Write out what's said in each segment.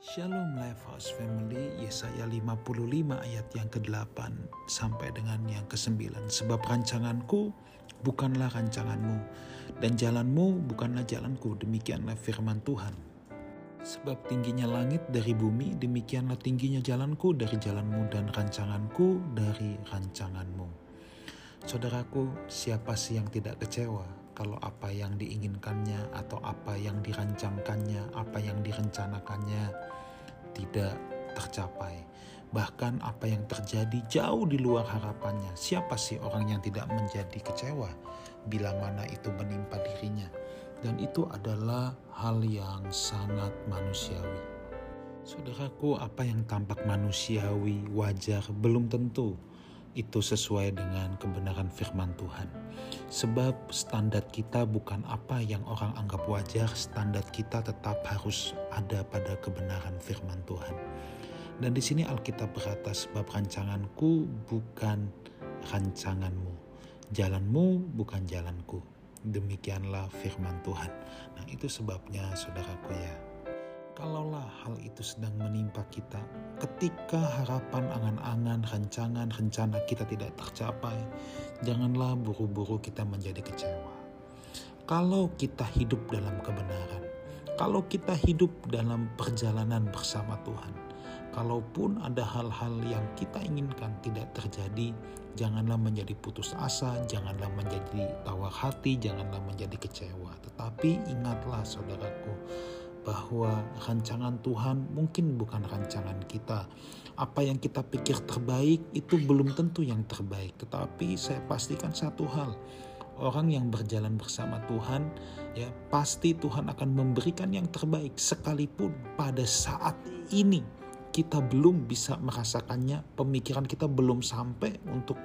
Shalom Lifehouse Family, Yesaya 55 ayat yang ke-8 sampai dengan yang ke-9. Sebab rancanganku bukanlah rancanganmu, dan jalanmu bukanlah jalanku, demikianlah firman Tuhan. Sebab tingginya langit dari bumi, demikianlah tingginya jalanku dari jalanmu dan rancanganku dari rancanganmu. Saudaraku, siapa sih yang tidak kecewa kalau apa yang diinginkannya atau apa yang dirancangkannya, apa yang direncanakannya tidak tercapai. Bahkan apa yang terjadi jauh di luar harapannya. Siapa sih orang yang tidak menjadi kecewa bila mana itu menimpa dirinya? Dan itu adalah hal yang sangat manusiawi. Saudaraku, apa yang tampak manusiawi, wajar, belum tentu itu sesuai dengan kebenaran firman Tuhan. Sebab standar kita bukan apa yang orang anggap wajar, standar kita tetap harus ada pada kebenaran firman Tuhan. Dan di sini Alkitab berkata sebab rancanganku bukan rancanganmu, jalanmu bukan jalanku. Demikianlah firman Tuhan. Nah itu sebabnya saudaraku ya, kalaulah hal itu sedang menimpa kita, ketika harapan, angan-angan, rancangan, rencana kita tidak tercapai, janganlah buru-buru kita menjadi kecewa. Kalau kita hidup dalam kebenaran, kalau kita hidup dalam perjalanan bersama Tuhan, kalaupun ada hal-hal yang kita inginkan tidak terjadi, janganlah menjadi putus asa, janganlah menjadi tawar hati, janganlah menjadi kecewa. Tetapi ingatlah saudaraku, bahwa rancangan Tuhan mungkin bukan rancangan kita. Apa yang kita pikir terbaik itu belum tentu yang terbaik, tetapi saya pastikan satu hal. Orang yang berjalan bersama Tuhan, ya pasti Tuhan akan memberikan yang terbaik sekalipun pada saat ini kita belum bisa merasakannya, pemikiran kita belum sampai untuk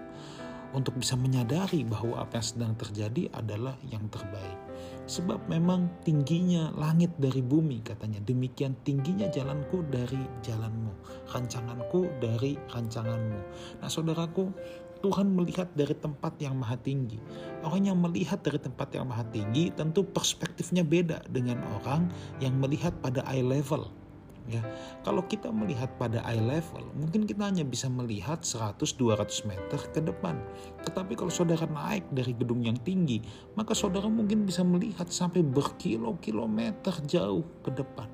untuk bisa menyadari bahwa apa yang sedang terjadi adalah yang terbaik. Sebab memang tingginya langit dari bumi katanya, demikian tingginya jalanku dari jalanmu, rancanganku dari rancanganmu. Nah saudaraku, Tuhan melihat dari tempat yang maha tinggi. Orang yang melihat dari tempat yang maha tinggi tentu perspektifnya beda dengan orang yang melihat pada eye level Ya, kalau kita melihat pada eye level, mungkin kita hanya bisa melihat 100-200 meter ke depan. Tetapi kalau saudara naik dari gedung yang tinggi, maka saudara mungkin bisa melihat sampai berkilo-kilometer jauh ke depan.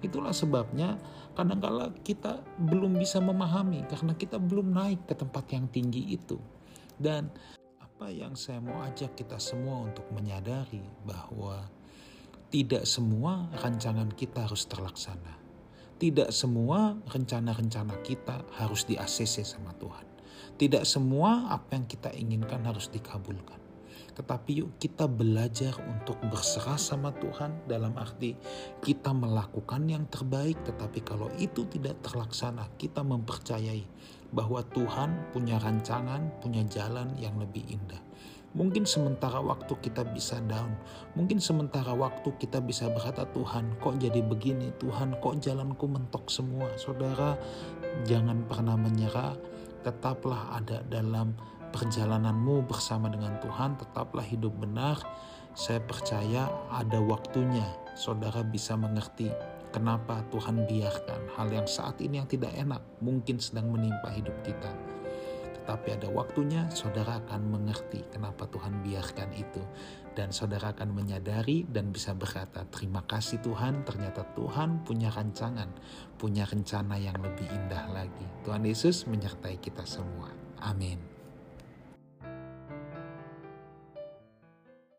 Itulah sebabnya kadangkala kita belum bisa memahami karena kita belum naik ke tempat yang tinggi itu. Dan apa yang saya mau ajak kita semua untuk menyadari bahwa tidak semua rancangan kita harus terlaksana tidak semua rencana-rencana kita harus di ACC sama Tuhan. Tidak semua apa yang kita inginkan harus dikabulkan. Tetapi yuk kita belajar untuk berserah sama Tuhan dalam arti kita melakukan yang terbaik tetapi kalau itu tidak terlaksana kita mempercayai bahwa Tuhan punya rancangan, punya jalan yang lebih indah. Mungkin sementara waktu kita bisa down, mungkin sementara waktu kita bisa berkata Tuhan kok jadi begini, Tuhan kok jalanku mentok semua. Saudara jangan pernah menyerah, tetaplah ada dalam perjalananmu bersama dengan Tuhan, tetaplah hidup benar. Saya percaya ada waktunya saudara bisa mengerti kenapa Tuhan biarkan hal yang saat ini yang tidak enak mungkin sedang menimpa hidup kita. Tapi ada waktunya saudara akan mengerti kenapa Tuhan biarkan itu. Dan saudara akan menyadari dan bisa berkata, terima kasih Tuhan, ternyata Tuhan punya rancangan, punya rencana yang lebih indah lagi. Tuhan Yesus menyertai kita semua. Amin.